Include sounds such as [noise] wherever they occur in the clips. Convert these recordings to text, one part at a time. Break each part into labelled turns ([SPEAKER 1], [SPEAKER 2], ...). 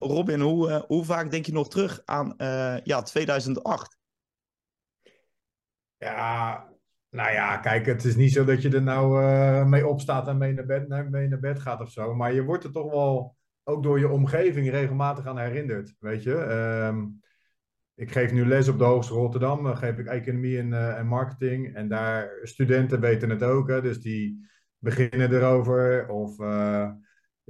[SPEAKER 1] Robin, hoe, eh, hoe vaak denk je nog terug aan eh, ja, 2008?
[SPEAKER 2] Ja, nou ja, kijk, het is niet zo dat je er nou eh, mee opstaat en mee naar, bed, mee naar bed gaat of zo. Maar je wordt er toch wel, ook door je omgeving, regelmatig aan herinnerd. Weet je, Ehm, ik geef nu les op de Hogeschool Rotterdam. Dan geef ik economie en, en marketing. En daar, studenten weten het ook, hè, dus die beginnen erover. Of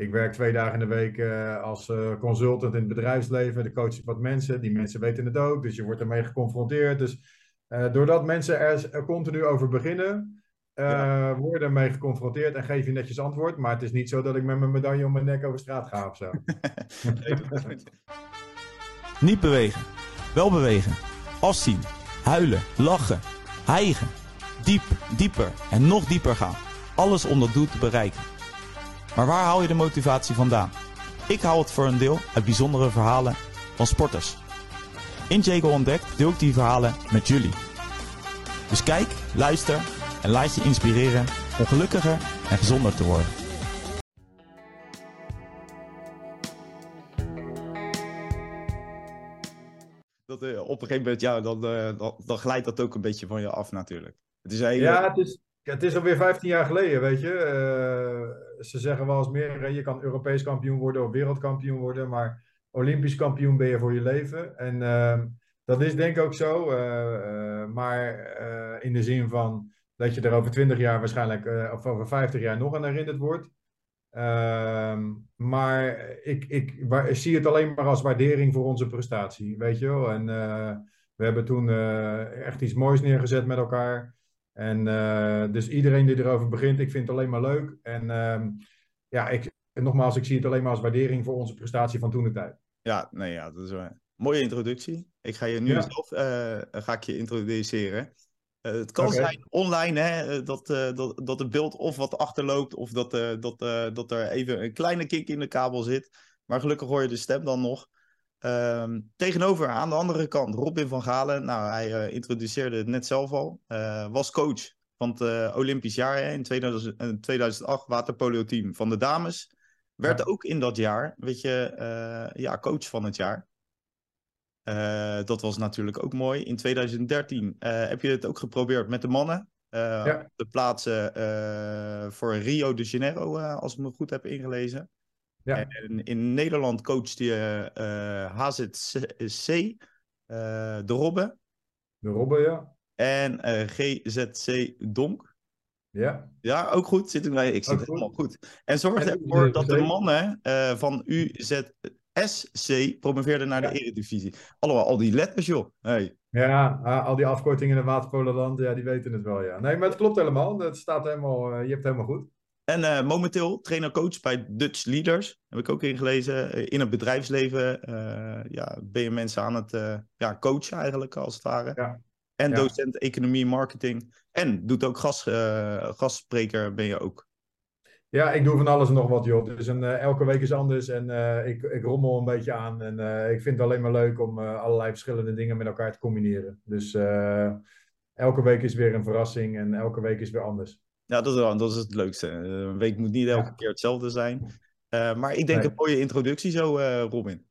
[SPEAKER 2] ik werk twee dagen in de week eh, als eh, consultant in het bedrijfsleven. De coach wat mensen, die mensen weten het ook. Dus je wordt ermee geconfronteerd. Dus eh, doordat mensen er, continu over beginnen,
[SPEAKER 1] Ja.
[SPEAKER 2] worden ermee geconfronteerd en geef je netjes antwoord. Maar het is niet zo dat ik met mijn medaille om mijn nek over straat ga of zo. [laughs]
[SPEAKER 3] Niet bewegen. Wel bewegen. Afzien. Huilen. Lachen. Hijgen. Diep, dieper en nog dieper gaan. Alles om dat doel te bereiken. Maar waar haal je de motivatie vandaan? Ik haal het voor een deel uit bijzondere verhalen van sporters. In Jago Ontdekt deel ik die verhalen met jullie. Dus kijk, luister en laat je inspireren om gelukkiger en gezonder te worden.
[SPEAKER 1] Dat, eh, op een gegeven moment, ja, dan, eh, dan, dan glijdt dat ook een beetje van je af natuurlijk. Het is een hele...
[SPEAKER 2] Ja, het is, het is alweer 15 jaar geleden, weet je. Eh, ze zeggen wel eens meer, je kan Europees kampioen worden of wereldkampioen worden, maar Olympisch kampioen ben je voor je leven. En ehm, dat is denk ik ook zo. eh, eh, maar in de zin van dat je er over 20 jaar waarschijnlijk, of over 50 jaar nog aan herinnerd wordt. Ehm, maar ik, ik, wa- ik zie het alleen maar als waardering voor onze prestatie, weet je wel. En we hebben toen echt iets moois neergezet met elkaar. En eh, dus iedereen die erover begint, ik vind het alleen maar leuk. En ehm, ja, ik, nogmaals, ik zie het alleen maar als waardering voor onze prestatie van toen de tijd.
[SPEAKER 1] Ja, nee, ja, dat is een mooie introductie. Ik ga je nu
[SPEAKER 2] Ja.
[SPEAKER 1] zelf eh, ga ik je introduceren. Eh, het kan zijn online hè, dat, dat, dat het beeld of wat achterloopt of dat, eh, dat, dat er even een kleine kink in de kabel zit. Maar gelukkig hoor je de stem dan nog. Ehm, tegenover aan de andere kant Robin van Galen. Nou, hij eh, introduceerde het net zelf al. eh, was coach van het eh, Olympisch jaar hè, in 2000, eh, 2008 waterpolo team van de dames. Werd
[SPEAKER 2] Ja.
[SPEAKER 1] ook in dat jaar, weet je, ja, coach van het jaar. Dat was natuurlijk ook mooi. In 2013 eh, heb je het ook geprobeerd met de mannen.
[SPEAKER 2] Ja.
[SPEAKER 1] De plaatsen voor Rio de Janeiro, als ik me goed heb ingelezen.
[SPEAKER 2] Ja.
[SPEAKER 1] En in Nederland coachte je eh, HZC, eh, de Robbe
[SPEAKER 2] De Robben, ja.
[SPEAKER 1] en eh, GZC Donk.
[SPEAKER 2] Ja,
[SPEAKER 1] Ja, ook goed. Zit ik, bij. ik zit
[SPEAKER 2] Ook
[SPEAKER 1] helemaal goed. En zorg ervoor dat de mannen eh, van UZSC promoveerden naar de. Eredivisie. Allemaal al die letters, joh. Hey.
[SPEAKER 2] ja ah, al die afkortingen in Waterpolenland, ja, die weten het wel, ja. Nee, maar het klopt helemaal. Het staat helemaal, eh, je hebt het helemaal goed.
[SPEAKER 1] En eh, momenteel trainer-coach bij Dutch Leaders. Heb ik ook ingelezen. Eh, in het bedrijfsleven eh, ja, ben je mensen aan het ja, coachen eigenlijk, als het ware.
[SPEAKER 2] Ja.
[SPEAKER 1] En
[SPEAKER 2] Ja.
[SPEAKER 1] docent economie marketing. En doet ook gast, gastspreker ben je ook.
[SPEAKER 2] Ja, ik doe van alles en nog wat, joh. Dus een, eh, elke week is anders en ik, ik rommel een beetje aan. En ik vind het alleen maar leuk om allerlei verschillende dingen met elkaar te combineren. Dus elke week is weer een verrassing en elke week is weer anders.
[SPEAKER 1] Ja, dat is, wel- dat is het leukste. Eh, Een week moet niet elke
[SPEAKER 2] Ja.
[SPEAKER 1] keer hetzelfde zijn. Eh, maar ik denk
[SPEAKER 2] Nee.
[SPEAKER 1] een mooie introductie zo, eh, Robin.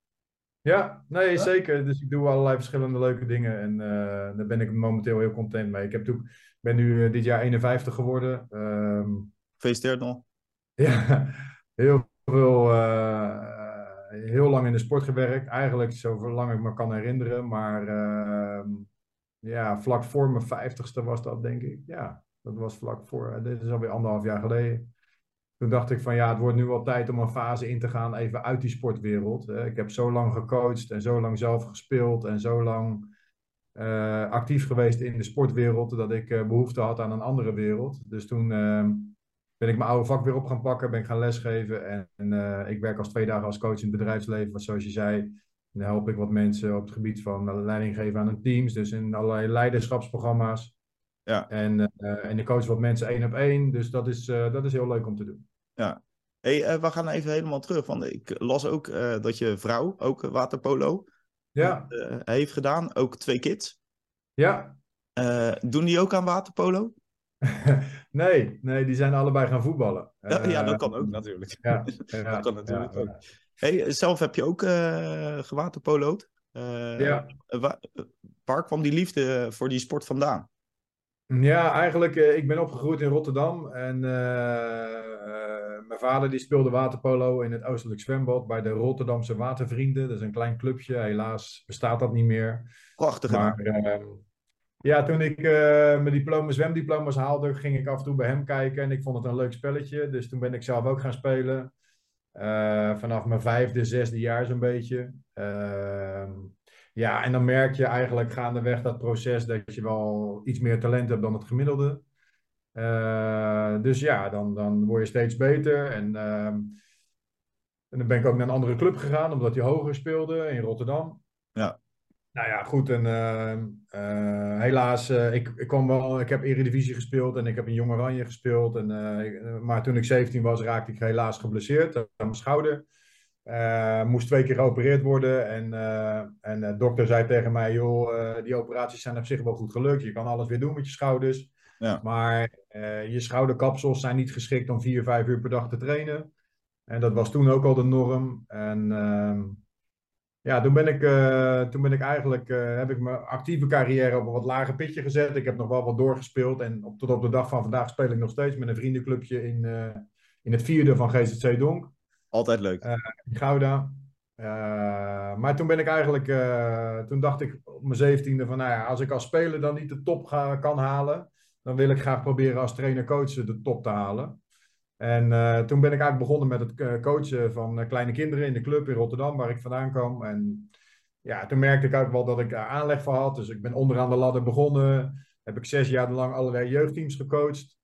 [SPEAKER 2] Ja, nee, zeker. Dus ik doe allerlei verschillende leuke dingen en eh, daar ben ik momenteel heel content mee. Ik heb toen, ben nu eh, dit jaar 51 geworden. Ehm,
[SPEAKER 1] Gefeliciteerd nog. [laughs]
[SPEAKER 2] Ja, heel veel, eh, heel lang in de sport gewerkt. Eigenlijk zo lang ik me kan herinneren. Maar ehm, ja, vlak voor mijn vijftigste was dat, denk ik. Ja, dat was vlak voor. eh, Dit is alweer anderhalf jaar geleden. Toen dacht ik van ja, het wordt nu wel tijd om een fase in te gaan, even uit die sportwereld. Ik heb zo lang gecoacht en zo lang zelf gespeeld en zo lang eh, actief geweest in de sportwereld, dat ik eh, behoefte had aan een andere wereld. Dus toen ehm, ben ik mijn oude vak weer op gaan pakken, ben ik gaan lesgeven. En, ik werk als twee dagen als coach in het bedrijfsleven. Want zoals je zei, dan help ik wat mensen op het gebied van leiding geven aan hun teams. Dus in allerlei leiderschapsprogramma's.
[SPEAKER 1] Ja.
[SPEAKER 2] En, eh, en ik coach wat mensen één op één. Dus dat is, eh, dat is heel leuk om te doen.
[SPEAKER 1] Hey, eh, we gaan even helemaal terug. Want ik las ook dat je vrouw ook waterpolo
[SPEAKER 2] Ja,
[SPEAKER 1] heeft gedaan. Ook twee kids.
[SPEAKER 2] ja.
[SPEAKER 1] Doen die ook aan waterpolo? [laughs]
[SPEAKER 2] nee, nee, die zijn allebei gaan voetballen.
[SPEAKER 1] Ja, ja, dat kan ook natuurlijk.
[SPEAKER 2] Ja, [laughs] ja,
[SPEAKER 1] dat kan natuurlijk
[SPEAKER 2] ja,
[SPEAKER 1] ook.
[SPEAKER 2] ja.
[SPEAKER 1] Hey, zelf heb je ook uh, gewaterpolo'd. Uh,
[SPEAKER 2] Ja.
[SPEAKER 1] Waar, waar kwam die liefde voor die sport vandaan?
[SPEAKER 2] Ja, eigenlijk, eh, ik ben opgegroeid in Rotterdam en eh, eh, mijn vader die speelde waterpolo in het Oostelijk Zwembad bij de Rotterdamse Watervrienden. Dat is een klein clubje, helaas bestaat dat niet meer.
[SPEAKER 1] Prachtig
[SPEAKER 2] Maar ehm, ja, toen ik mijn diploma, zwemdiploma's haalde, ging ik af en toe bij hem kijken en ik vond het een leuk spelletje. Dus toen ben ik zelf ook gaan spelen. Vanaf mijn vijfde, zesde jaar zo'n beetje. Ehm, ja, en dan merk je eigenlijk gaandeweg dat proces dat je wel iets meer talent hebt dan het gemiddelde. Eh, dus ja, dan, dan word je steeds beter. En, ehm, en dan ben ik ook naar een andere club gegaan, omdat hij hoger speelde in Rotterdam.
[SPEAKER 1] Ja.
[SPEAKER 2] Nou ja, goed. En ehm, eh, helaas, eh, ik, ik, kwam wel, ik heb Eredivisie gespeeld en ik heb in Jong Oranje gespeeld. En, maar toen ik 17 was, raakte ik helaas geblesseerd aan mijn schouder. Eh, moest twee keer geopereerd worden. En, eh, en de dokter zei tegen mij: joh, eh, die operaties zijn op zich wel goed gelukt. Je kan alles weer doen met je schouders.
[SPEAKER 1] Ja.
[SPEAKER 2] Maar eh, je schouderkapsels zijn niet geschikt om vier, vijf uur per dag te trainen. En dat was toen ook al de norm. En ehm, ja, toen ben ik, eh, toen ben ik eigenlijk, eh, heb ik mijn actieve carrière op een wat lager pitje gezet. Ik heb nog wel wat doorgespeeld. En op, tot op de dag van vandaag speel ik nog steeds met een vriendenclubje in, eh, in het vierde van GZC Donk
[SPEAKER 1] Altijd leuk.
[SPEAKER 2] in Gouda. Eh, maar toen ben ik eigenlijk, eh, toen dacht ik op mijn zeventiende van, nou ja, als ik als speler dan niet de top kan halen, dan wil ik graag proberen als trainer-coach de top te halen. En eh, toen ben ik eigenlijk begonnen met het eh, coachen van eh, kleine kinderen in de club in Rotterdam, waar ik vandaan kwam. En ja, toen merkte ik ook wel dat ik aanleg voor had. Dus ik ben onderaan de ladder begonnen. Heb ik zes jaar lang allerlei jeugdteams gecoacht.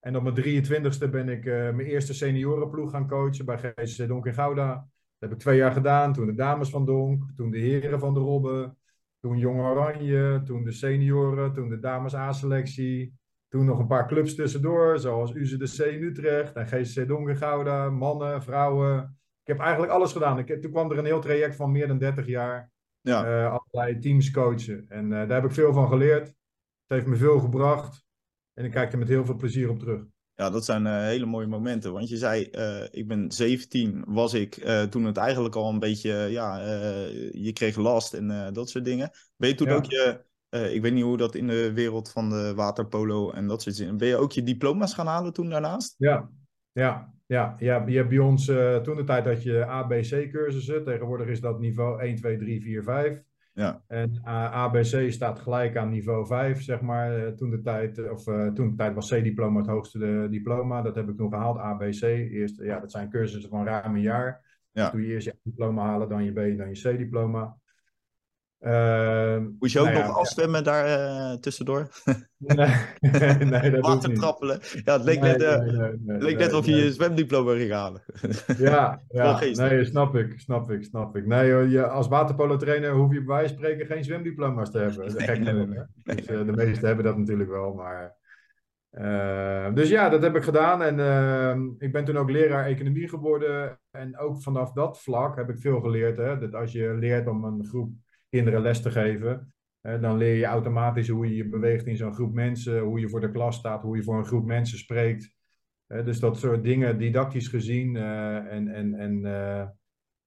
[SPEAKER 2] En op mijn 23ste ben ik eh, mijn eerste seniorenploeg gaan coachen bij GCC Donk in Gouda. Dat heb ik twee jaar gedaan. Toen de dames van Donk, toen de heren van de Robbe, toen Jong Oranje, toen de senioren, toen de dames A-selectie. Toen nog een paar clubs tussendoor, zoals UZDC in Utrecht en GCC Donk in Gouda, mannen, vrouwen. Ik heb eigenlijk alles gedaan. Ik, toen kwam er een heel traject van meer dan 30 jaar.
[SPEAKER 1] Ja.
[SPEAKER 2] eh, allerlei teams coachen. En eh, daar heb ik veel van geleerd. Het heeft me veel gebracht. En ik kijk er met heel veel plezier op terug.
[SPEAKER 1] Ja, dat zijn eh, hele mooie momenten. Want je zei, eh, ik ben 17, was ik eh, toen het eigenlijk al een beetje, ja, je kreeg last en dat soort dingen. Ben je toen
[SPEAKER 2] Ja.
[SPEAKER 1] ook je, ik weet niet hoe dat in de wereld van de waterpolo en dat soort dingen, ben je ook je diploma's gaan halen toen daarnaast?
[SPEAKER 2] Ja, ja, ja. ja je hebt bij ons, toen de tijd had je ABC-cursussen. Tegenwoordig is dat niveau 1, 2, 3, 4, 5.
[SPEAKER 1] Ja.
[SPEAKER 2] En eh, ABC staat gelijk aan niveau 5, zeg maar. Eh, toen de tijd, eh, of toen de tijd was C-diploma het hoogste diploma. Dat heb ik toen gehaald, ABC. Eerst, ja, dat zijn cursussen van ruim een jaar.
[SPEAKER 1] Ja.
[SPEAKER 2] Doe je eerst je diploma halen, dan je B, dan je C-diploma. Ehm,
[SPEAKER 1] Moest je ook
[SPEAKER 2] nou
[SPEAKER 1] nog
[SPEAKER 2] ja,
[SPEAKER 1] afstemmen daar eh, tussendoor?
[SPEAKER 2] Nee, [laughs] nee, dat
[SPEAKER 1] Water
[SPEAKER 2] niet.
[SPEAKER 1] trappelen? Ja, het leek
[SPEAKER 2] Nee,
[SPEAKER 1] net,
[SPEAKER 2] nee,
[SPEAKER 1] het leek net of je je zwemdiploma ging halen. [laughs]
[SPEAKER 2] Ja, nee, snap ik, snap ik, snap ik. Nee, je, als waterpolo-trainer hoef je bij wijze van spreken geen zwemdiploma's te hebben. Dat gek
[SPEAKER 1] nee.
[SPEAKER 2] Dus, eh, de meesten hebben dat natuurlijk wel, maar... dus ja, dat heb ik gedaan en eh, ik ben toen ook leraar economie geworden. En ook vanaf dat vlak heb ik veel geleerd. Hè? Dat als je leert om een groep kinderen les te geven, dan leer je automatisch hoe je je beweegt in zo'n groep mensen, hoe je voor de klas staat, hoe je voor een groep mensen spreekt. Dus dat soort dingen, didactisch gezien, eh, en, en, en eh,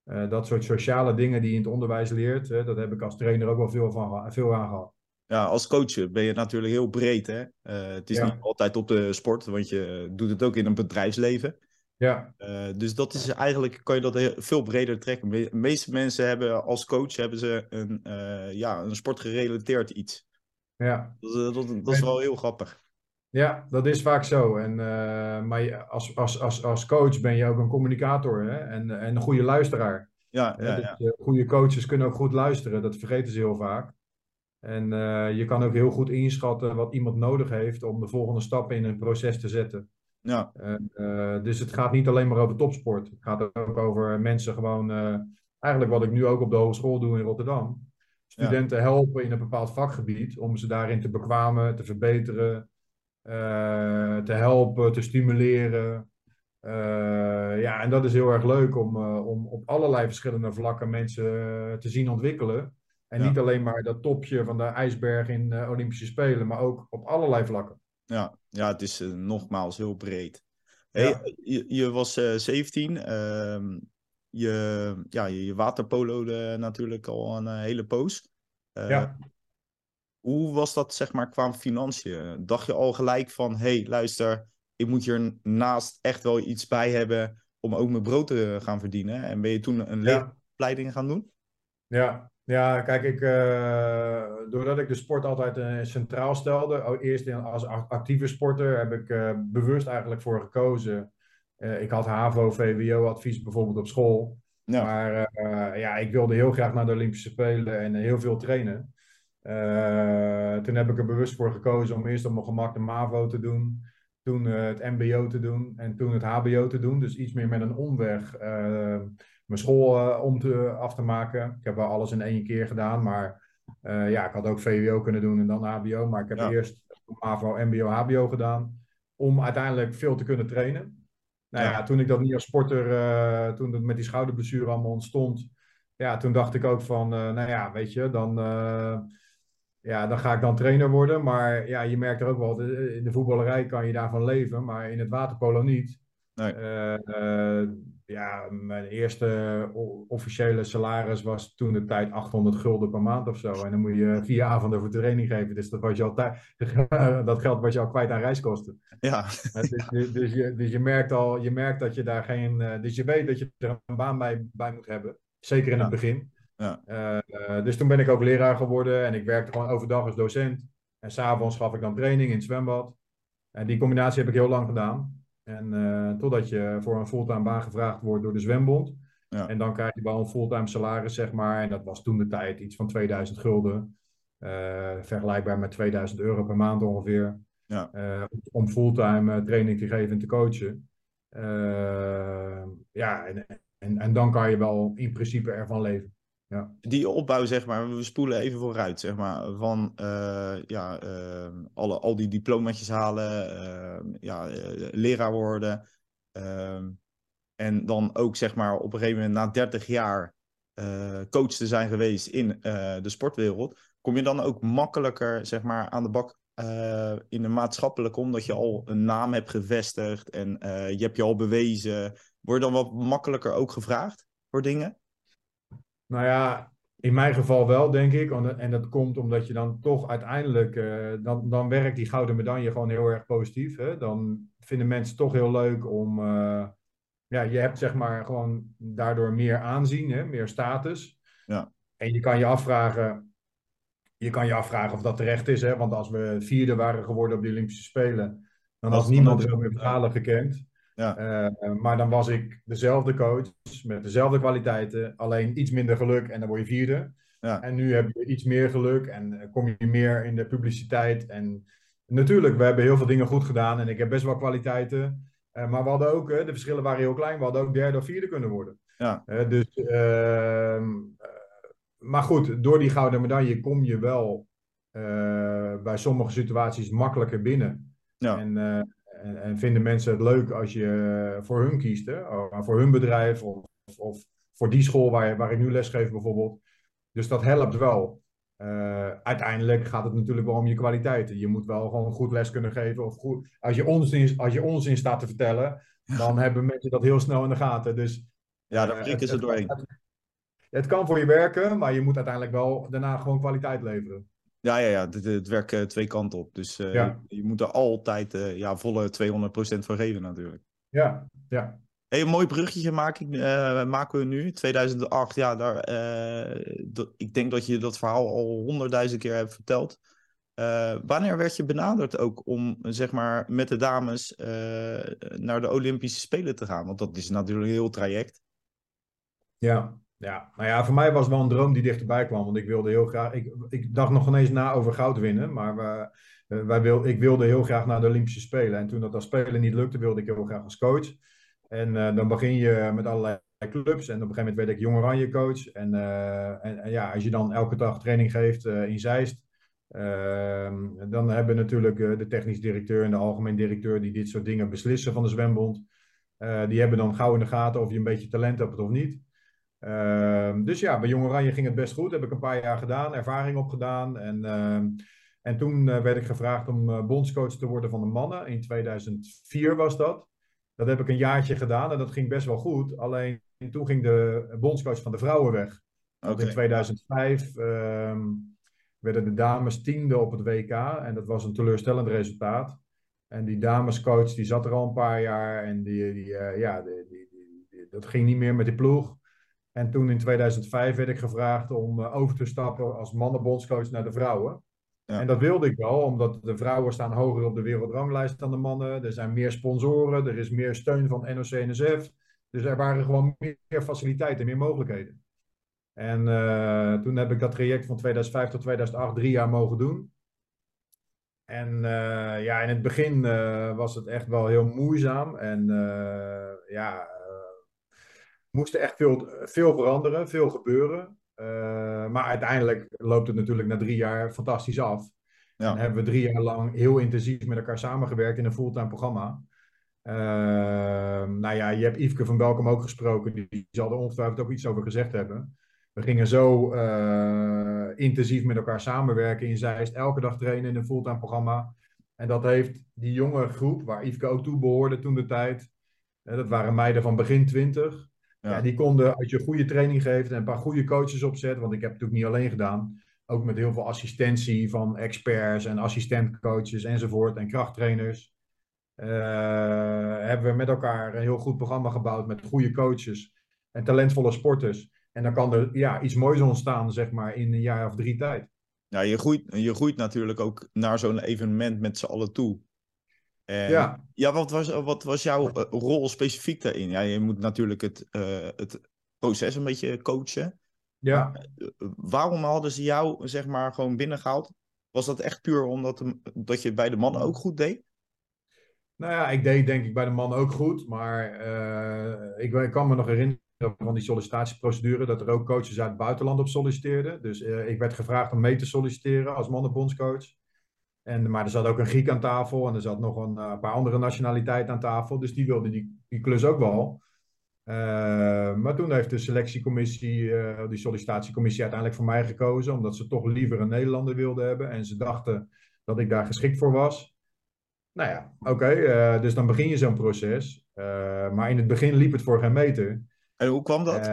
[SPEAKER 2] eh, dat soort sociale dingen die je in het onderwijs leert, dat heb ik als trainer ook wel veel, van, veel aan gehad.
[SPEAKER 1] Ja, als coach ben je natuurlijk heel breed, hè? Het is
[SPEAKER 2] Ja.
[SPEAKER 1] niet altijd op de sport, want je doet het ook in een bedrijfsleven.
[SPEAKER 2] Ja,
[SPEAKER 1] Eh, dus dat is eigenlijk, kan je dat veel breder trekken. De meeste mensen hebben als coach hebben ze een, eh, ja, een sportgerelateerd iets.
[SPEAKER 2] ja.
[SPEAKER 1] Dat, dat, dat, dat is wel heel grappig.
[SPEAKER 2] Ja, dat is vaak zo. En, eh, maar als, als, als, als coach ben je ook een communicator hè? En, en een goede luisteraar.
[SPEAKER 1] Ja, ja,
[SPEAKER 2] Dus,
[SPEAKER 1] ja.
[SPEAKER 2] eh, goede coaches kunnen ook goed luisteren, dat vergeten ze heel vaak. En eh, je kan ook heel goed inschatten wat iemand nodig heeft om de volgende stap in een proces te zetten.
[SPEAKER 1] Ja.
[SPEAKER 2] Eh, dus het gaat niet alleen maar over topsport. Het gaat ook over mensen gewoon, eh, eigenlijk wat ik nu ook op de hogeschool doe in Rotterdam. Studenten helpen in een bepaald vakgebied om ze daarin te bekwamen, te verbeteren, eh, te helpen, te stimuleren. Ja, en dat is heel erg leuk om, om op allerlei verschillende vlakken mensen te zien ontwikkelen. En
[SPEAKER 1] Ja.
[SPEAKER 2] niet alleen maar dat topje van de ijsberg in de Olympische Spelen, maar ook op allerlei vlakken.
[SPEAKER 1] Ja, ja, het is eh, nogmaals heel breed. Hey,
[SPEAKER 2] Ja.
[SPEAKER 1] je, je was eh 17. ehm, je, ja, je waterpolo natuurlijk al een hele poos.
[SPEAKER 2] ja.
[SPEAKER 1] Hoe was dat zeg maar qua financiën? Dacht je al gelijk van, hey, luister, ik moet hier naast echt wel iets bij hebben om ook mijn brood te gaan verdienen? En ben je toen een ja. leeropleiding gaan doen?
[SPEAKER 2] Ja, ja, kijk, ik, uh, doordat ik de sport altijd uh, centraal stelde, eerst als actieve sporter, heb ik uh, bewust eigenlijk voor gekozen. ik had HAVO, VWO-advies bijvoorbeeld op school. Ja. Maar ja, ik wilde heel graag naar de Olympische Spelen en heel veel trainen. toen heb ik er bewust voor gekozen om eerst op mijn gemak de MAVO te doen. Toen het MBO te doen en toen het HBO te doen. Dus iets meer met een omweg mijn school uh, om te, af te maken. Ik heb wel alles in één keer gedaan, maar uh, ja, ik had ook VWO kunnen doen en dan HBO. Maar ik heb eerst MAVO, MBO, HBO gedaan om uiteindelijk veel te kunnen trainen. Nou ja, toen ik dat niet als sporter, uh, toen het met die schouderblessure allemaal ontstond, ja, toen dacht ik ook van, nou ja, weet je, dan, ja, dan ga ik dan trainer worden. Maar ja, je merkt er ook wel, in de voetballerij kan je daarvan leven, maar in het waterpolo niet. Nee ja, mijn eerste officiële salaris was toen de tijd 800 gulden per maand of zo. En dan moet je vier avonden voor training geven. Dus dat, was je al [laughs] dat geld was je al kwijt aan reiskosten.
[SPEAKER 1] Ja.
[SPEAKER 2] Dus, dus, dus, je, dus je merkt al, je merkt dat je daar geen. Eh, dus je weet dat je er een baan bij, bij moet hebben. Zeker in het begin. Ja. Uh, dus toen ben ik ook leraar geworden en ik werkte gewoon overdag als docent. En s'avonds gaf ik dan training in het zwembad. En die combinatie heb ik heel lang gedaan. En uh, totdat je voor een fulltime baan gevraagd wordt door de zwembond. Ja. En dan krijg je wel een fulltime salaris, zeg maar. En dat was toen de tijd iets van 2000 gulden. Uh, vergelijkbaar met 2000 euro per maand ongeveer. Ja. Uh, om fulltime training te geven en te coachen. ja, en, en, en dan kan je wel in principe ervan leven. Ja.
[SPEAKER 1] Die opbouw, zeg maar, we spoelen even vooruit, zeg maar, van uh, ja, uh, alle, al die diploma's halen, uh, ja, leraar worden. Ehm, en dan ook, zeg maar, op een gegeven moment na 30 jaar coach te zijn geweest in de sportwereld. Kom je dan ook makkelijker, zeg maar, aan de bak in de maatschappelijke, omdat je al een naam hebt gevestigd en je hebt je al bewezen. Word je dan wat makkelijker ook gevraagd voor dingen?
[SPEAKER 2] Nou ja, in mijn geval wel, denk ik. En dat komt omdat je dan toch uiteindelijk, uh, dan, dan werkt die gouden medaille gewoon heel erg positief. Hè? Dan vinden mensen toch heel leuk om, uh, ja, je hebt zeg maar gewoon daardoor meer aanzien, hè? meer status. Ja. En je kan je afvragen, je kan je afvragen of dat terecht is. Hè? Want als we vierde waren geworden op de Olympische Spelen, dan had niemand zo meer verhalen gekend. Ja. Eh, maar dan was ik dezelfde coach met dezelfde kwaliteiten, alleen iets minder geluk en dan word je vierde. Ja. En nu heb je iets meer geluk en eh, kom je meer in de publiciteit. En natuurlijk, we hebben heel veel dingen goed gedaan en ik heb best wel kwaliteiten. Uh, maar we hadden ook, de verschillen waren heel klein, we hadden ook derde of vierde kunnen worden. Ja. dus, ehm, maar goed, door die gouden medaille kom je wel bij sommige situaties makkelijker binnen. Ja. En en, en, vinden mensen het leuk als je voor hun kiest, hè? voor hun bedrijf of, of voor die school waar, waar ik nu lesgeef bijvoorbeeld. Dus dat helpt wel. Uh, uiteindelijk gaat het natuurlijk wel om je kwaliteiten. Je moet wel gewoon goed les kunnen geven. Of goed, als, je onzin, als je onzin staat te vertellen, dan hebben mensen dat heel snel in de gaten. Dus,
[SPEAKER 1] ja, daar prikken uh, ze doorheen.
[SPEAKER 2] Het, het, kan voor je werken, maar je moet uiteindelijk wel daarna gewoon kwaliteit leveren.
[SPEAKER 1] Ja, ja, ja. Het, het werkt uh, twee kanten op. Dus uh, ja. je, je, moet er altijd uh, ja, volle 200% voor geven natuurlijk.
[SPEAKER 2] Ja, ja.
[SPEAKER 1] Hey, een mooi bruggetje maak ik, maken we nu. 2008, ja, daar, ik denk dat je dat verhaal al honderdduizend keer hebt verteld. wanneer werd je benaderd ook om zeg maar, met de dames naar de Olympische Spelen te gaan? Want dat is natuurlijk een heel traject.
[SPEAKER 2] Ja, ja, nou ja, voor mij was het wel een droom die dichterbij kwam. Want ik wilde heel graag. Ik, ik dacht nog ineens na over goud winnen. Maar we, eh, wij wil, ik wilde heel graag naar de Olympische Spelen. En toen dat als Spelen niet lukte, wilde ik heel graag als coach. En uh, dan begin je met allerlei clubs. En op een gegeven moment werd ik Jong Oranje coach. En, uh, en, ja, als je dan elke dag training geeft in Zeist. Ehm, dan hebben natuurlijk de technisch directeur en de algemeen directeur die dit soort dingen beslissen van de zwembond. die hebben dan gauw in de gaten of je een beetje talent hebt of niet. Ehm, dus ja, bij Jong Oranje ging het best goed. Heb ik een paar jaar gedaan, ervaring opgedaan. En, uh, en toen uh, werd ik gevraagd om uh, bondscoach te worden van de mannen. In 2004 was dat. Dat heb ik een jaartje gedaan en dat ging best wel goed. Alleen toen ging de bondscoach van de vrouwen weg. Want in 2005 ehm, werden de dames tiende op het WK en dat was een teleurstellend resultaat. En die damescoach die zat er al een paar jaar en die, die, eh, ja, die, die, dat ging niet meer met die ploeg. En toen in 2005 werd ik gevraagd om eh, over te stappen als mannenbondscoach naar de vrouwen. En dat wilde ik wel, omdat de vrouwen staan hoger op de wereldranglijst dan de mannen. Er zijn meer sponsoren, er is meer steun van NOC-NSF. Dus er waren gewoon meer faciliteiten, meer mogelijkheden. En uh, toen heb ik dat traject van 2005 tot 2008 drie jaar mogen doen. En uh, ja, in het begin uh, was het echt wel heel moeizaam. En ja, moest er echt veel, veel veranderen, veel gebeuren. maar uiteindelijk loopt het natuurlijk na drie jaar fantastisch af. Ja. En hebben we drie jaar lang heel intensief met elkaar samengewerkt in een fulltime programma. nou ja, je hebt Yveske van Welkom ook gesproken. Die zal er ongetwijfeld ook iets over gezegd hebben. We gingen zo uh, intensief met elkaar samenwerken in Zeist. Elke dag trainen in een fulltime programma. En dat heeft die jonge groep, waar Yveske ook toe behoorde toen de tijd. Dat waren meiden van begin twintig. Ja. ja. die konden, als je goede training geeft en een paar goede coaches opzet. Want ik heb het natuurlijk niet alleen gedaan. Ook met heel veel assistentie van experts en assistentcoaches enzovoort. En krachttrainers. Uh, hebben we met elkaar een heel goed programma gebouwd met goede coaches en talentvolle sporters. En dan kan er ja, iets moois ontstaan, zeg maar, in een jaar of drie tijd.
[SPEAKER 1] Ja, je groeit, je groeit natuurlijk ook naar zo'n evenement met z'n allen toe. En, ja. ja, wat was, wat was jouw eh, rol specifiek daarin? Ja, je moet natuurlijk het, uh, het proces een beetje coachen. Ja. Uh, waarom hadden ze jou, zeg maar, gewoon binnengehaald? Was dat echt puur omdat de, dat je bij de mannen ook goed deed?
[SPEAKER 2] Nou ja, ik deed denk ik bij de mannen ook goed. Maar ik, ik kan me nog herinneren van die sollicitatieprocedure dat er ook coaches uit het buitenland op solliciteerden. Dus uh, ik werd gevraagd om mee te solliciteren als mannenbondscoach. En, maar er zat ook een Griek aan tafel en er zat nog een uh, paar andere nationaliteiten aan tafel. Dus die wilden die, die klus ook wel. Uh, maar toen heeft de selectiecommissie, die sollicitatiecommissie uiteindelijk voor mij gekozen. Omdat ze toch liever een Nederlander wilden hebben. En ze dachten dat ik daar geschikt voor was. Nou ja, oké. dus dan begin je zo'n proces. maar in het begin liep het voor geen meter.
[SPEAKER 1] En hoe kwam dat?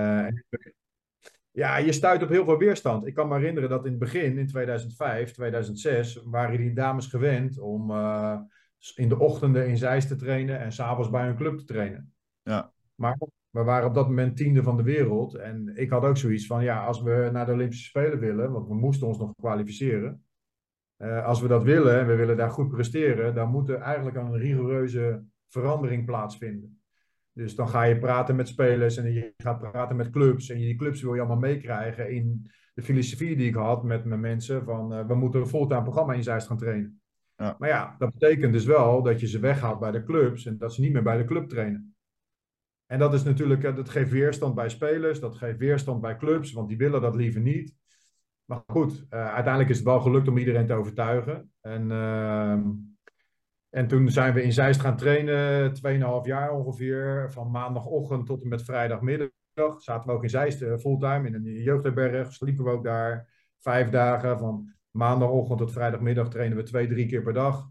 [SPEAKER 2] Ja, je stuit op heel veel weerstand. Ik kan me herinneren dat in het begin, in 2005, 2006, waren die dames gewend om uh, in de ochtenden in Zeist te trainen en s'avonds bij hun club te trainen. Ja. Maar we waren op dat moment tiende van de wereld. En ik had ook zoiets van, ja, als we naar de Olympische Spelen willen, want we moesten ons nog kwalificeren. Uh, als we dat willen en we willen daar goed presteren, dan moet er eigenlijk een rigoureuze verandering plaatsvinden. Dus dan ga je praten met spelers en je gaat praten met clubs. En die clubs wil je allemaal meekrijgen in de filosofie die ik had met mijn mensen. Van uh, we moeten een fulltime programma in Zeist gaan trainen. Ja. Maar ja, dat betekent dus wel dat je ze weghaalt bij de clubs en dat ze niet meer bij de club trainen. En dat is natuurlijk, eh, dat geeft weerstand bij spelers, dat geeft weerstand bij clubs, want die willen dat liever niet. Maar goed, uh, uiteindelijk is het wel gelukt om iedereen te overtuigen. En uh, en toen zijn we in Zeist gaan trainen, 2,5 jaar ongeveer. Van maandagochtend tot en met vrijdagmiddag. Zaten we ook in Zeist uh, fulltime in een jeugdherberg. Sliepen we ook daar vijf dagen. Van maandagochtend tot vrijdagmiddag trainen we twee, drie keer per dag.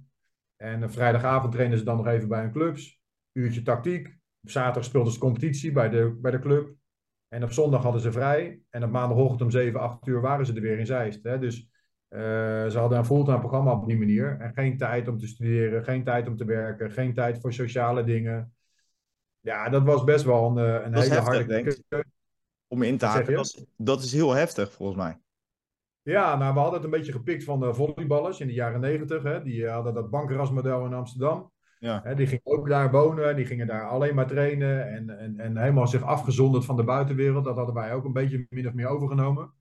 [SPEAKER 2] En uh, vrijdagavond trainen ze dan nog even bij hun clubs. Uurtje tactiek. Op zaterdag speelden ze competitie bij de, bij de club. En op zondag hadden ze vrij. En op maandagochtend om 7, 8 uur waren ze er weer in Zeist. Hè? Dus ze hadden een fulltime programma op die manier. En geen tijd om te studeren, geen tijd om te werken, geen tijd voor sociale dingen. Ja, dat was best wel een, eh, een hele heftig, harde
[SPEAKER 1] keuze. Om in te haken, dat is, dat is heel heftig volgens mij.
[SPEAKER 2] Ja, nou, we hadden het een beetje gepikt van de volleyballers in de jaren negentig. Die hadden dat bankrasmodel in Amsterdam. Ja. Hè, die gingen ook daar wonen, die gingen daar alleen maar trainen en, en, en helemaal zich afgezonderd van de buitenwereld. Dat hadden wij ook een beetje min of meer overgenomen.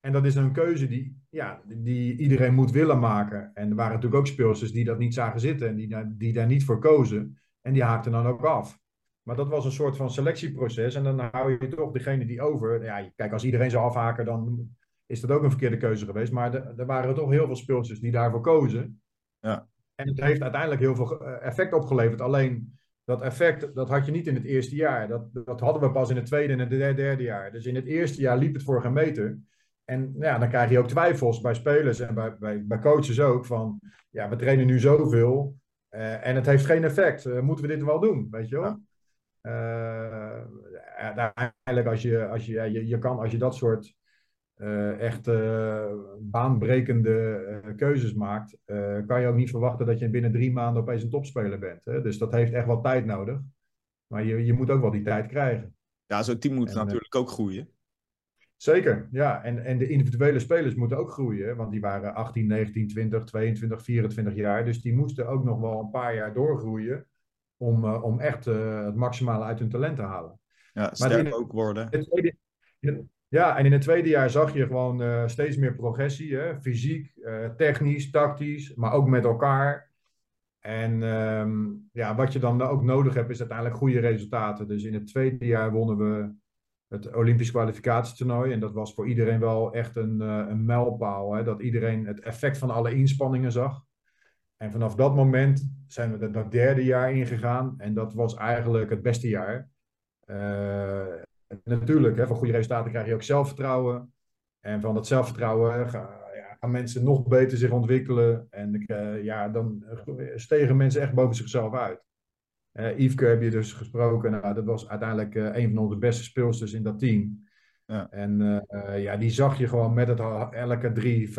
[SPEAKER 2] En dat is een keuze die, ja, die iedereen moet willen maken. En er waren natuurlijk ook speelsters die dat niet zagen zitten en die, die daar niet voor kozen. En die haakten dan ook af. Maar dat was een soort van selectieproces. En dan hou je toch degene die over. Ja, kijk, als iedereen zou afhaken, dan is dat ook een verkeerde keuze geweest. Maar er waren toch heel veel speelsters die daarvoor kozen. Ja. En het heeft uiteindelijk heel veel eh, effect opgeleverd. Alleen dat effect, dat had je niet in het eerste jaar. Dat, dat hadden we pas in het tweede en het derde jaar. Dus in het eerste jaar liep het voor geen meter. En ja, dan krijg je ook twijfels bij spelers en bij, bij, bij coaches ook van, ja, we trainen nu zoveel. Uh, Eh, en het heeft geen effect. Eh, moeten we dit wel doen? Weet je wel?
[SPEAKER 1] Ja.
[SPEAKER 2] Eh, uiteindelijk, als je, als je, je, je kan, als je dat soort echt baanbrekende keuzes maakt, kan je ook niet verwachten dat je binnen drie maanden opeens een topspeler bent. Hè? Dus dat heeft echt wel tijd nodig. Maar je, je moet ook wel die tijd krijgen.
[SPEAKER 1] Ja, zo'n team moet
[SPEAKER 2] En,
[SPEAKER 1] natuurlijk ook groeien.
[SPEAKER 2] Zeker, ja. En, en de individuele spelers moeten ook groeien. Want die waren 18, 19, 20, 22, 24 jaar. Dus die moesten ook nog wel een paar jaar doorgroeien. Om, eh, om echt eh, het maximale uit hun talent te halen.
[SPEAKER 1] Ja, sterk
[SPEAKER 2] het-
[SPEAKER 1] ook worden.
[SPEAKER 2] Het tweede- ja, en in het tweede jaar zag je gewoon eh, steeds meer progressie. Hè? Fysiek, technisch, tactisch, maar ook met elkaar. En ehm, ja, wat je dan ook nodig hebt, is uiteindelijk goede resultaten. Dus in het tweede jaar wonnen we het Olympisch kwalificatietoernooi. En dat was voor iedereen wel echt een, eh, een mijlpaal. Hè? Dat iedereen het effect van alle inspanningen zag. En vanaf dat moment zijn we dat derde jaar ingegaan. En dat was eigenlijk het beste jaar. Eh, natuurlijk, hè, van goede resultaten krijg je ook zelfvertrouwen. En van dat zelfvertrouwen hè, ga- ja, gaan mensen nog beter zich ontwikkelen. En eh, ja, dan stegen mensen echt boven zichzelf uit. Eh Yveske heb je dus gesproken. Nou, dat was uiteindelijk eh, een van onze beste speelsters in dat team.
[SPEAKER 1] Ja.
[SPEAKER 2] En eh, ja, die zag je gewoon met het elke drie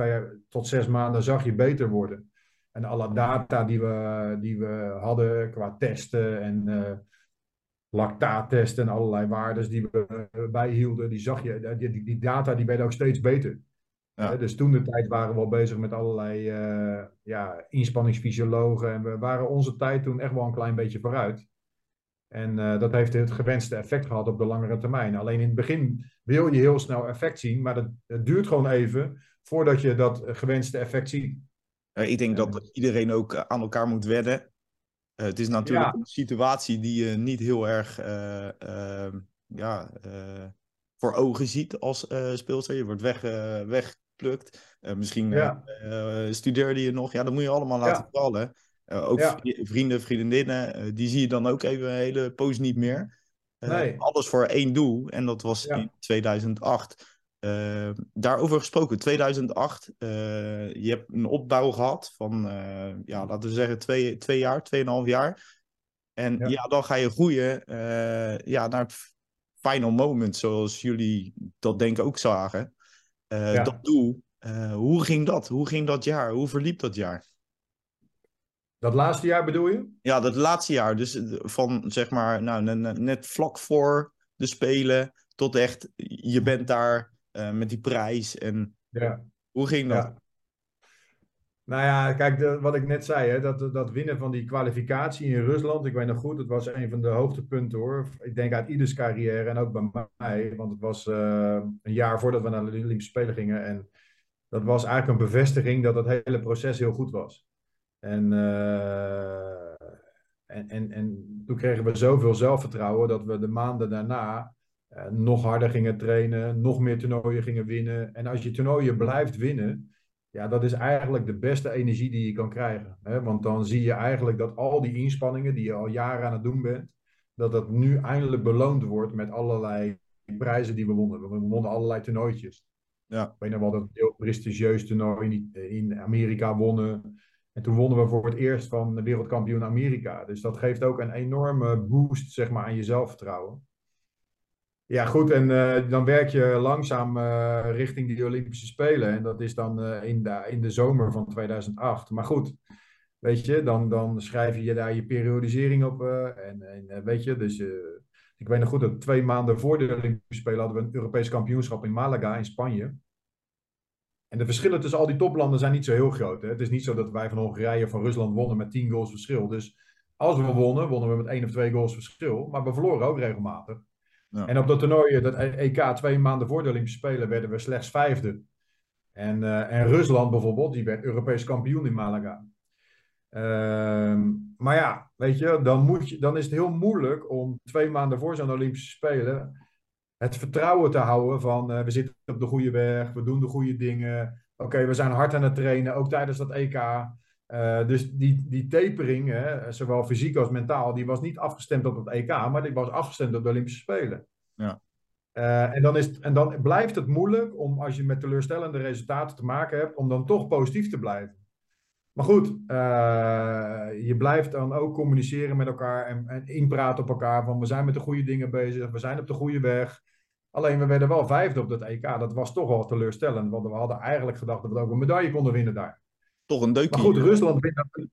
[SPEAKER 2] tot zes maanden zag je beter worden. En alle data die we, die we hadden qua testen en eh lactaattesten en allerlei waarden die we bijhielden, die zag je, die, die, die data die werden ook steeds beter.
[SPEAKER 1] Ja.
[SPEAKER 2] Dus toen de tijd waren we al bezig met allerlei eh, ja, inspanningsfysiologen. En we waren onze tijd toen echt wel een klein beetje vooruit. En eh, dat heeft het gewenste effect gehad op de langere termijn. Alleen in het begin wil je heel snel effect zien, maar dat, het duurt gewoon even voordat je dat gewenste effect ziet.
[SPEAKER 1] Ik denk dat iedereen ook eh, aan elkaar moet wedden. Het is natuurlijk
[SPEAKER 2] Ja.
[SPEAKER 1] een situatie die je niet heel erg ja, voor ogen ziet als speelster. Je wordt weg, eh, weggeplukt. Eh, misschien
[SPEAKER 2] Ja.
[SPEAKER 1] eh, studeerde je nog. Ja, dat moet je allemaal laten
[SPEAKER 2] Ja.
[SPEAKER 1] vallen. Eh, ook
[SPEAKER 2] Ja.
[SPEAKER 1] vrienden, vriendinnen, die zie je dan ook even een hele poos niet meer.
[SPEAKER 2] Nee.
[SPEAKER 1] Alles voor één doel. En dat was in 2008. Eh, daarover gesproken, 2008. eh, je hebt een opbouw gehad van, ja, laten we zeggen, twee, twee jaar, tweeënhalf jaar. En ja.
[SPEAKER 2] Ja.
[SPEAKER 1] dan ga je groeien ja, naar het final moment, zoals jullie dat denk ik ook zagen. Eh,
[SPEAKER 2] Ja.
[SPEAKER 1] Dat doel. Eh, hoe ging dat? Hoe ging dat jaar? Hoe verliep dat jaar?
[SPEAKER 2] Dat laatste jaar bedoel je?
[SPEAKER 1] Ja, dat laatste jaar. Dus eh, van zeg maar, nou, ne- ne- net vlak voor de Spelen tot echt, je bent daar met die prijs. En
[SPEAKER 2] Ja.
[SPEAKER 1] hoe ging dat?
[SPEAKER 2] Ja. Nou ja, kijk, wat ik net zei, hè, dat, dat winnen van die kwalificatie in Rusland, ik weet nog goed, het was een van de hoogtepunten hoor. Ik denk uit ieders carrière en ook bij mij, want het was eh, een jaar voordat we naar de Olympische Spelen gingen. En dat was eigenlijk een bevestiging dat het hele proces heel goed was. En, eh, en, en toen kregen we zoveel zelfvertrouwen dat we de maanden daarna eh, nog harder gingen trainen, nog meer toernooien gingen winnen. En als je toernooien blijft winnen, ja, dat is eigenlijk de beste energie die je kan krijgen. Hè? Want dan zie je eigenlijk dat al die inspanningen die je al jaren aan het doen bent, dat dat nu eindelijk beloond wordt met allerlei prijzen die we wonnen. We wonnen allerlei toernooitjes.
[SPEAKER 1] Ja.
[SPEAKER 2] Ik weet nog wel dat we een heel prestigieus toernooi in, in Amerika wonnen. En toen wonnen we voor het eerst van de wereldkampioen Amerika. Dus dat geeft ook een enorme boost zeg maar, aan je zelfvertrouwen. Ja, goed. En eh, dan werk je langzaam eh, richting die Olympische Spelen. En dat is dan eh, in, de, in de zomer van 2008. Maar goed, weet je, dan, dan schrijf je daar je periodisering op. en en weet je, dus ik weet nog goed dat twee maanden voor de Olympische Spelen hadden we een Europees kampioenschap in Malaga in Spanje. En de verschillen tussen al die toplanden zijn niet zo heel groot. Hè? Het is niet zo dat wij van Hongarije of van Rusland wonnen met 10 goals verschil. Dus als we wonnen, wonnen we met één of twee goals verschil. Maar we verloren ook regelmatig. En op dat toernooi, dat EK, twee maanden voor de Olympische Spelen, werden we slechts vijfde. En, eh, en Rusland bijvoorbeeld, die werd Europees kampioen in Malaga. Ehm, maar ja, weet je, dan, moet je, dan is het heel moeilijk om twee maanden voor zo'n Olympische Spelen het vertrouwen te houden van eh, we zitten op de goede weg, we doen de goede dingen. Oké, we zijn hard aan het trainen, ook tijdens dat EK. Eh, dus die, die tapering, hè, zowel fysiek als mentaal, die was niet afgestemd op het EK, maar die was afgestemd op de Olympische Spelen.
[SPEAKER 1] Ja.
[SPEAKER 2] Eh, en, dan is het, en dan blijft het moeilijk om, als je met teleurstellende resultaten te maken hebt, om dan toch positief te blijven. Maar goed, uh, je blijft dan ook communiceren met elkaar en, en inpraten op elkaar van we zijn met de goede dingen bezig, we zijn op de goede weg. Alleen we werden wel vijfde op dat EK. Dat was toch wel teleurstellend, want we hadden eigenlijk gedacht dat we ook een medaille konden winnen daar.
[SPEAKER 1] Toch een deukje.
[SPEAKER 2] Maar goed, Rusland wint dat.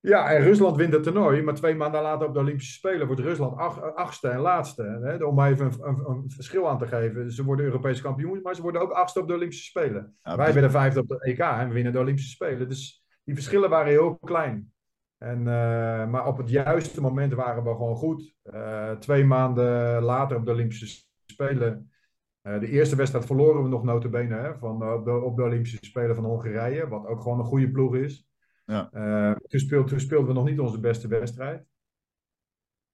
[SPEAKER 2] Ja, en Rusland wint het toernooi, maar twee maanden later op de Olympische Spelen wordt Rusland ach, achtste en laatste. Hè, om even een, een, een, verschil aan te geven. Ze worden Europese kampioen, maar ze worden ook achtste op de Olympische Spelen. Wij werden vijfde op de EK en we winnen de Olympische Spelen. Dus die verschillen waren heel klein. En, uh, maar op het juiste moment waren we gewoon goed. Uh, twee maanden later op de Olympische Spelen. Uh, de eerste wedstrijd verloren we nog notabene hè, van, op, de, op de Olympische Spelen van Hongarije. Wat ook gewoon een goede ploeg is. Ja. toen, speelden, toen speelden we nog niet onze beste wedstrijd.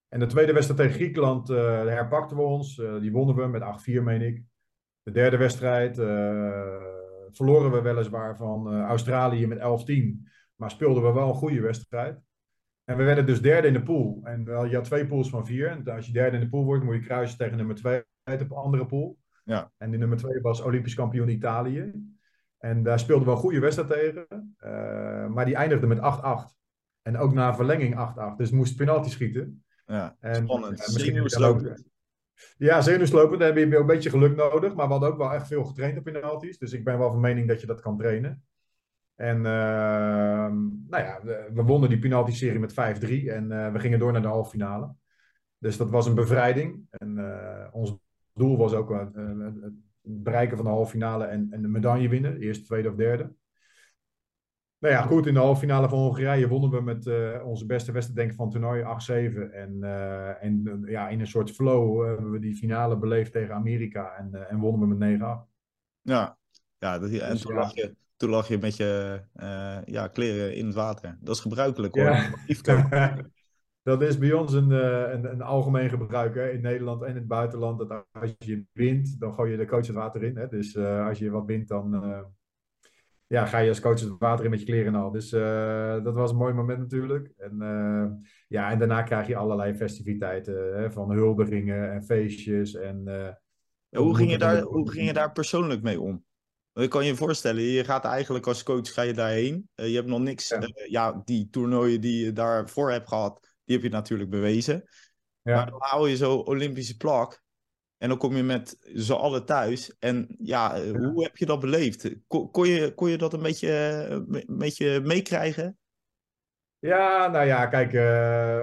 [SPEAKER 2] En de tweede wedstrijd tegen Griekenland herpakten we ons. die wonnen we met 8-4, meen ik. De derde wedstrijd verloren we weliswaar van Australië met 11-10. Maar speelden we wel een goede wedstrijd. En we werden dus derde in de pool. En wel, je had twee pools van vier. En als je derde in de pool wordt, moet je kruisen tegen nummer twee uit de andere pool. Ja. En die nummer twee was Olympisch kampioen Italië. En daar speelden we een goede wedstrijd tegen. Uh, maar die eindigde met 8-8. En ook na verlenging 8-8. Dus moest penalty schieten.
[SPEAKER 1] Ja, en, spannend. Uh, misschien
[SPEAKER 2] ja, zenuwslopend. Daar heb je een beetje geluk nodig. Maar we hadden ook wel echt veel getraind op penalties. Dus ik ben wel van mening dat je dat kan trainen. En uh, nou ja, we wonnen die penalty-serie met 5-3. En uh, we gingen door naar de halve finale. Dus dat was een bevrijding. En uh, ons doel was ook het bereiken van de halve finale en, en de medaille winnen. Eerste, tweede of derde. Nou ja, goed, in de halve finale van Hongarije wonnen we met uh, onze beste wedstrijd denk ik, van toernooi 8-7. En, uh, en ja, in een soort flow hebben we die finale beleefd tegen Amerika en, en wonnen we met 9-8.
[SPEAKER 1] Ja, ja, dat, en dus, toen, ja. Lag je, toen lag je met je ja, kleren in het water. Dat is gebruikelijk hoor.
[SPEAKER 2] Ja. [laughs] dat is bij ons een, een, een algemeen gebruik hè, in Nederland en in het buitenland. Dat als je wint, dan gooi je de coach het water in. Hè. Dus als je wat wint, dan ja, ga je als coach het water in met je kleren en al. Dus uh, dat was een mooi moment natuurlijk. En, ja, en daarna krijg je allerlei festiviteiten, hè, van huldigingen en feestjes. En,
[SPEAKER 1] ja, hoe, ging je daar, hoe ging je daar persoonlijk mee om? Ik kan je voorstellen, je gaat eigenlijk als coach ga je daarheen. je hebt nog niks, ja. ja. die toernooien die je daarvoor hebt gehad, die heb je natuurlijk bewezen. Ja. Maar dan hou je zo Olympische plak. En dan kom je met z'n allen thuis. En ja, ja, hoe heb je dat beleefd? Kon, kon, je, kon je dat een beetje, een beetje meekrijgen?
[SPEAKER 2] Ja, nou ja, kijk, uh,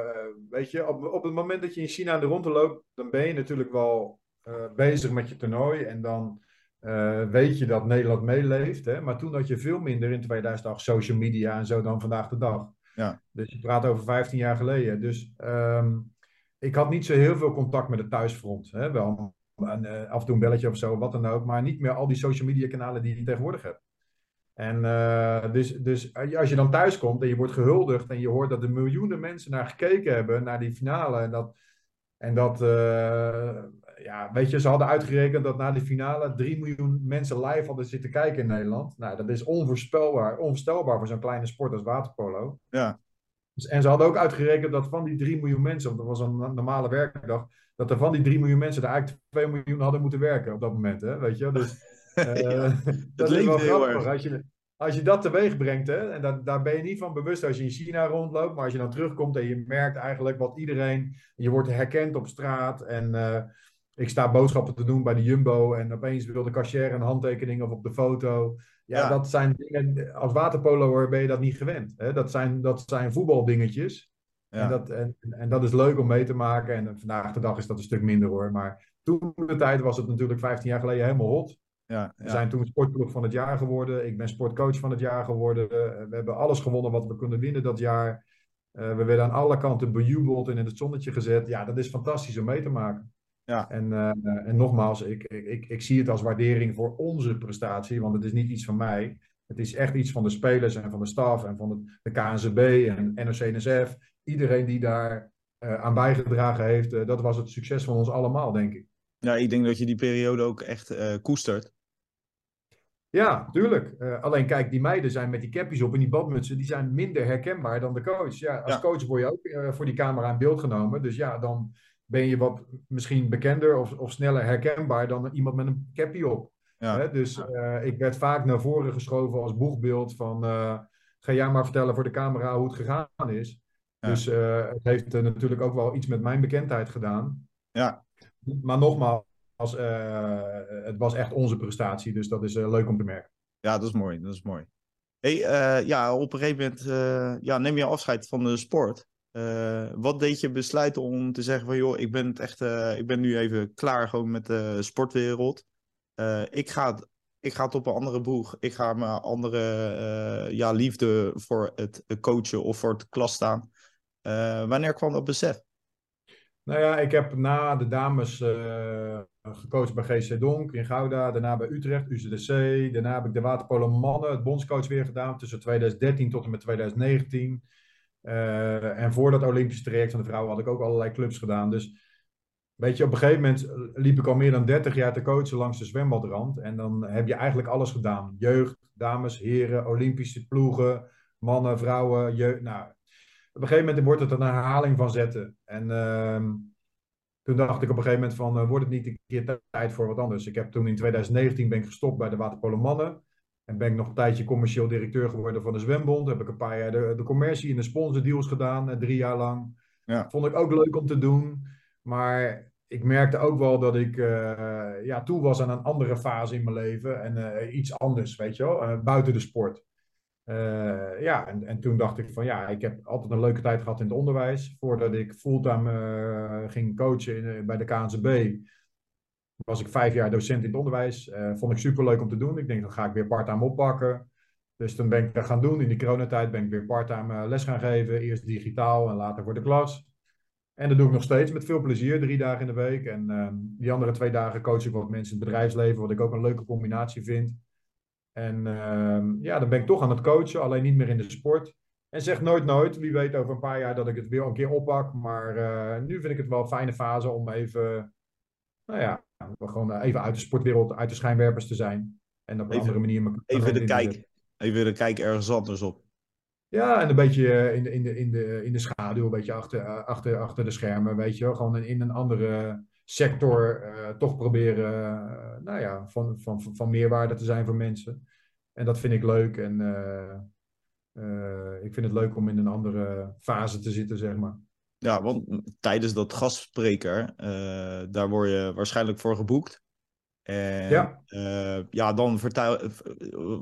[SPEAKER 2] weet je, op, op het moment dat je in China aan de ronde loopt, dan ben je natuurlijk wel uh, bezig met je toernooi. En dan uh, weet je dat Nederland meeleeft. Hè? Maar toen had je veel minder in 2008 social media en zo dan vandaag de dag. Ja. Dus je praat over 15 jaar geleden. Dus um, ik had niet zo heel veel contact met het thuisfront. Hè? Wel en, uh, af en toe een belletje of zo, wat dan ook. Maar niet meer al die social media kanalen die je tegenwoordig hebt. En uh, dus, dus als je dan thuis komt en je wordt gehuldigd en je hoort dat er miljoenen mensen naar gekeken hebben, naar die finale. En dat, en dat ja, weet je, ze hadden uitgerekend dat na die finale 3 miljoen mensen live hadden zitten kijken in Nederland. Nou, dat is onvoorspelbaar, onvoorstelbaar voor zo'n kleine sport als waterpolo.
[SPEAKER 1] Ja.
[SPEAKER 2] Dus, en ze hadden ook uitgerekend dat van die 3 miljoen mensen, want dat was een normale werkdag, dat er van die 3 miljoen mensen er eigenlijk 2 miljoen hadden moeten werken op dat moment. Hè? Weet je? Dus uh, [laughs] ja, [laughs] dat is wel grappig. Als je, als je dat teweeg brengt, hè, en dat, daar ben je niet van bewust als je in China rondloopt, maar als je dan terugkomt en je merkt eigenlijk wat iedereen, je wordt herkend op straat en uh, ik sta boodschappen te doen bij de Jumbo en opeens wil de cashier een handtekening of op de foto. Ja, ja. dat zijn dingen, als waterpoloer ben je dat niet gewend. Hè? Dat, zijn, dat zijn voetbaldingetjes. Ja. En, dat, en, en dat is leuk om mee te maken. En vandaag de dag is dat een stuk minder hoor. Maar toen de tijd was het natuurlijk 15 jaar geleden helemaal hot. Ja, ja. We zijn toen sportploeg van het jaar geworden. Ik ben sportcoach van het jaar geworden. We hebben alles gewonnen wat we kunnen winnen dat jaar. Uh, we werden aan alle kanten bejubeld en in het zonnetje gezet. Ja, dat is fantastisch om mee te maken. Ja. En, uh, en nogmaals, ik, ik, ik zie het als waardering voor onze prestatie, want het is niet iets van mij. Het is echt iets van de spelers en van de staf en van de, de KNZB en NOC-NSF iedereen die daar uh, aan bijgedragen heeft, uh, dat was het succes van ons allemaal, denk ik.
[SPEAKER 1] Ja, ik denk dat je die periode ook echt uh, koestert.
[SPEAKER 2] Ja, tuurlijk. alleen kijk, die meiden zijn met die capjes op en die badmutsen, die zijn minder herkenbaar dan de coach. Ja, als ja. coach word je ook voor die camera in beeld genomen. Dus ja, dan ben je wat misschien bekender of, of sneller herkenbaar dan iemand met een capje op. Ja. Hè? Dus ik werd vaak naar voren geschoven als boegbeeld van ga jij maar vertellen voor de camera hoe het gegaan is.
[SPEAKER 1] Ja.
[SPEAKER 2] Dus eh, het heeft eh, natuurlijk ook wel iets met mijn bekendheid gedaan.
[SPEAKER 1] Ja,
[SPEAKER 2] Maar nogmaals, eh, het was echt onze prestatie, dus dat is eh, leuk om te merken.
[SPEAKER 1] ja, dat is mooi. Dat is mooi. Hey, eh, ja, op een gegeven moment eh, ja, neem je afscheid van de sport. Eh, wat deed je besluiten om te zeggen van joh, ik ben het echt, eh, ik ben nu even klaar gewoon met de sportwereld. Eh, ik, ga ik ga op een andere boeg. Ik ga mijn andere ja, liefde voor het coachen of voor het klas staan. Wanneer kwam dat besef?
[SPEAKER 2] Nou ja, ik heb na de dames gecoacht bij GC Donk in Gouda, daarna bij Utrecht, UCDC. Daarna heb ik de waterpolo mannen, het bondscoach weer gedaan tussen 2013 tot en met 2019. Eh, en voor dat Olympische traject van de vrouwen had ik ook allerlei clubs gedaan. Dus weet je, op een gegeven moment liep ik al meer dan 30 jaar te coachen langs de zwembadrand. En dan heb je eigenlijk alles gedaan. Jeugd, dames, heren, Olympische ploegen, mannen, vrouwen, jeugd. Nou, op een gegeven moment wordt het een herhaling van zetten. En ehm, toen dacht ik op een gegeven moment van, eh, wordt het niet een keer tijd voor wat anders? Ik heb toen in 2019 ben ik gestopt bij de Waterpolo Mannen. En ben ik nog een tijdje commercieel directeur geworden van de Zwembond. Heb ik een paar jaar de, de commercie en de sponsordeals gedaan, eh, drie jaar lang.
[SPEAKER 1] Ja.
[SPEAKER 2] Vond ik ook leuk om te doen. Maar ik merkte ook wel dat ik eh, ja, toe was aan een andere fase in mijn leven. En eh, iets anders, weet je wel, buiten de sport. Ja, en, en toen dacht ik van ja, ik heb altijd een leuke tijd gehad in het onderwijs. Voordat ik fulltime ging coachen in, bij de KNZB, was ik vijf jaar docent in het onderwijs. Eh, vond ik super leuk om te doen. Ik denk, dan ga ik weer parttime oppakken. Dus toen ben ik dat gaan doen. In die coronatijd ben ik weer parttime eh, les gaan geven. Eerst digitaal en later voor de klas. En dat doe ik nog steeds met veel plezier, drie dagen in de week. En ehm, die andere twee dagen coach ik wat mensen in het bedrijfsleven, wat ik ook een leuke combinatie vind. En ehm, ja, dan ben ik toch aan het coachen, alleen niet meer in de sport. En zeg nooit nooit, wie weet over een paar jaar dat ik het weer een keer oppak. Maar eh, nu vind ik het wel een fijne fase om even, nou ja, gewoon even uit de sportwereld, uit de schijnwerpers te zijn. En op een
[SPEAKER 1] Even-
[SPEAKER 2] andere manier...
[SPEAKER 1] Even de kijk. Even de kijk ergens anders op.
[SPEAKER 2] Ja, en een beetje eh, in de, in de, in de, in de schaduw, een beetje achter, eh, achter, achter de schermen, weet je wel. Gewoon in, een andere sector eh, toch proberen, eh, nou ja, van, van, van, van meerwaarde te zijn voor mensen. En dat vind ik leuk en eh, eh, ik vind het leuk om in een andere fase te zitten, zeg maar.
[SPEAKER 1] Ja, want tijdens dat gastspreker, eh, daar word je waarschijnlijk voor geboekt. En
[SPEAKER 2] Ja.
[SPEAKER 1] eh, ja, dan vertel,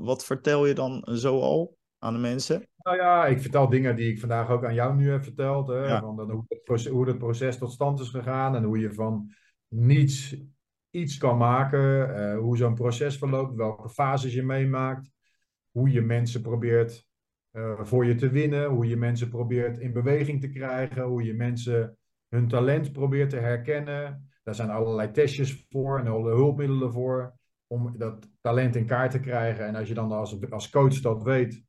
[SPEAKER 1] wat vertel je dan zo al aan de mensen?
[SPEAKER 2] Nou ja, ik vertel dingen die ik vandaag ook aan jou nu heb verteld. Hè,
[SPEAKER 1] Ja.
[SPEAKER 2] van dan hoe, het proces, hoe het proces tot stand is gegaan en hoe je van niets iets kan maken. eh, hoe zo'n proces verloopt, welke fases je meemaakt. Hoe je mensen probeert eh, voor je te winnen. Hoe je mensen probeert in beweging te krijgen. Hoe je mensen hun talent probeert te herkennen. Daar zijn allerlei testjes voor en alle hulpmiddelen voor. Om dat talent in kaart te krijgen. En als je dan als, als coach dat weet,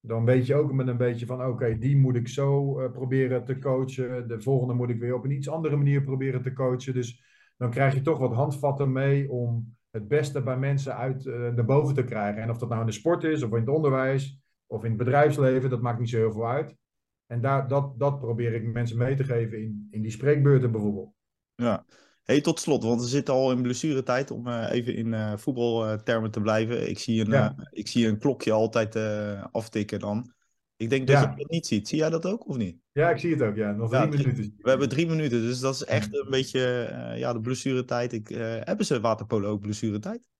[SPEAKER 2] dan weet je ook met een beetje van, oké, die moet ik zo eh, proberen te coachen. De volgende moet ik weer op een iets andere manier proberen te coachen. Dus dan krijg je toch wat handvatten mee om het beste bij mensen uit eh, naar boven te krijgen. En of dat nou in de sport is, of in het onderwijs, of in het bedrijfsleven, dat maakt niet zo heel veel uit. En daar, dat, dat probeer ik mensen mee te geven in, in die spreekbeurten bijvoorbeeld.
[SPEAKER 1] Ja. Hey, tot slot, want we zitten al in blessuretijd om eh, even in eh, voetbaltermen te blijven. Ik zie een,
[SPEAKER 2] Ja.
[SPEAKER 1] eh, ik zie een klokje altijd aftikken dan. Ik denk dat
[SPEAKER 2] Ja.
[SPEAKER 1] je dat niet ziet. Zie jij dat ook of niet?
[SPEAKER 2] Ja, ik zie het ook, ja. Nog drie
[SPEAKER 1] Ja,
[SPEAKER 2] minuten.
[SPEAKER 1] We hebben drie minuten, dus dat is echt een beetje ja, de blessuretijd. Ik, hebben ze waterpolo ook blessuretijd?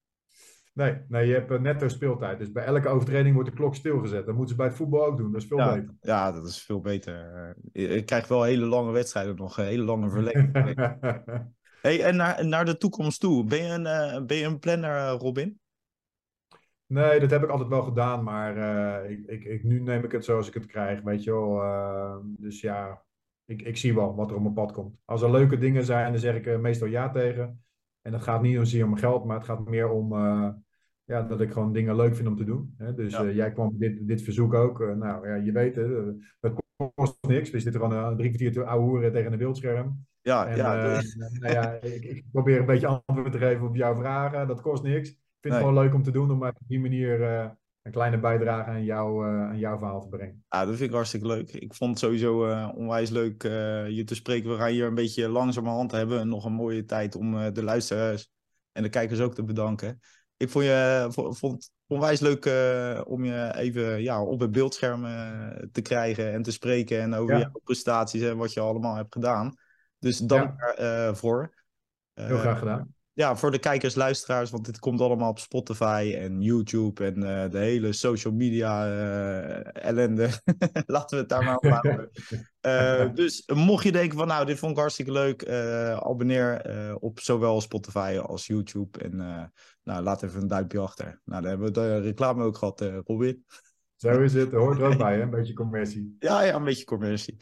[SPEAKER 2] Nee, nee, je hebt eh, netto speeltijd. Dus bij elke overtreding wordt de klok stilgezet. Dat moeten ze bij het voetbal ook doen. Dat is veel
[SPEAKER 1] Ja,
[SPEAKER 2] beter.
[SPEAKER 1] ja, dat is veel beter. Eh, ik krijg wel hele lange wedstrijden nog, een hele lange verlenging. [laughs] hey, en naar, naar de toekomst toe, ben je een, eh, ben je een planner, eh, Robin?
[SPEAKER 2] Nee, dat heb ik altijd wel gedaan, maar eh, ik, ik, ik, nu neem ik het zoals ik het krijg, weet je wel. Eh, dus ja, ik, ik zie wel wat er op mijn pad komt. Als er leuke dingen zijn, dan zeg ik meestal ja tegen. En dat gaat niet zozeer om geld, maar het gaat meer om eh, ja, dat ik gewoon dingen leuk vind om te doen. Hè? Dus
[SPEAKER 1] Ja.
[SPEAKER 2] eh, jij kwam dit, dit verzoek ook. Eh, nou ja, je weet het, eh, het kost niks. We zitten gewoon een drie kwartier te ouwehoeren tegen een beeldscherm.
[SPEAKER 1] Ja,
[SPEAKER 2] En
[SPEAKER 1] ja, de-
[SPEAKER 2] nou ja, ik, ik probeer een beetje antwoord te geven op jouw vragen. Dat kost niks. Ik vind
[SPEAKER 1] Nee.
[SPEAKER 2] het gewoon leuk om te doen, om op die manier een kleine bijdrage aan, jou, aan jouw verhaal te brengen.
[SPEAKER 1] ja, dat vind ik hartstikke leuk. Ik vond het sowieso onwijs leuk je te spreken. We gaan hier een beetje langzamerhand hebben. en Nog een mooie tijd om de luisteraars en de kijkers ook te bedanken. Ik vond je vond, onwijs leuk uh, om je even ja, op het beeldscherm uh, te krijgen en te spreken en over ja. jouw prestaties en wat je allemaal hebt gedaan. Dus dank daarvoor.
[SPEAKER 2] Heel graag gedaan
[SPEAKER 1] ja, voor de kijkers, luisteraars, want dit komt allemaal op Spotify en YouTube en uh, de hele social media uh, ellende. [laughs] Laten we het daar maar op houden. uh, [laughs] dus mocht je denken van nou, dit vond ik hartstikke leuk, abonneer op zowel Spotify als YouTube en nou, laat even een duimpje achter. Nou, dan hebben we de reclame ook gehad, Robin.
[SPEAKER 2] Zo is het, hoort er ook bij, hè? een [laughs] beetje commercie.
[SPEAKER 1] Ja, ja, een beetje commercie.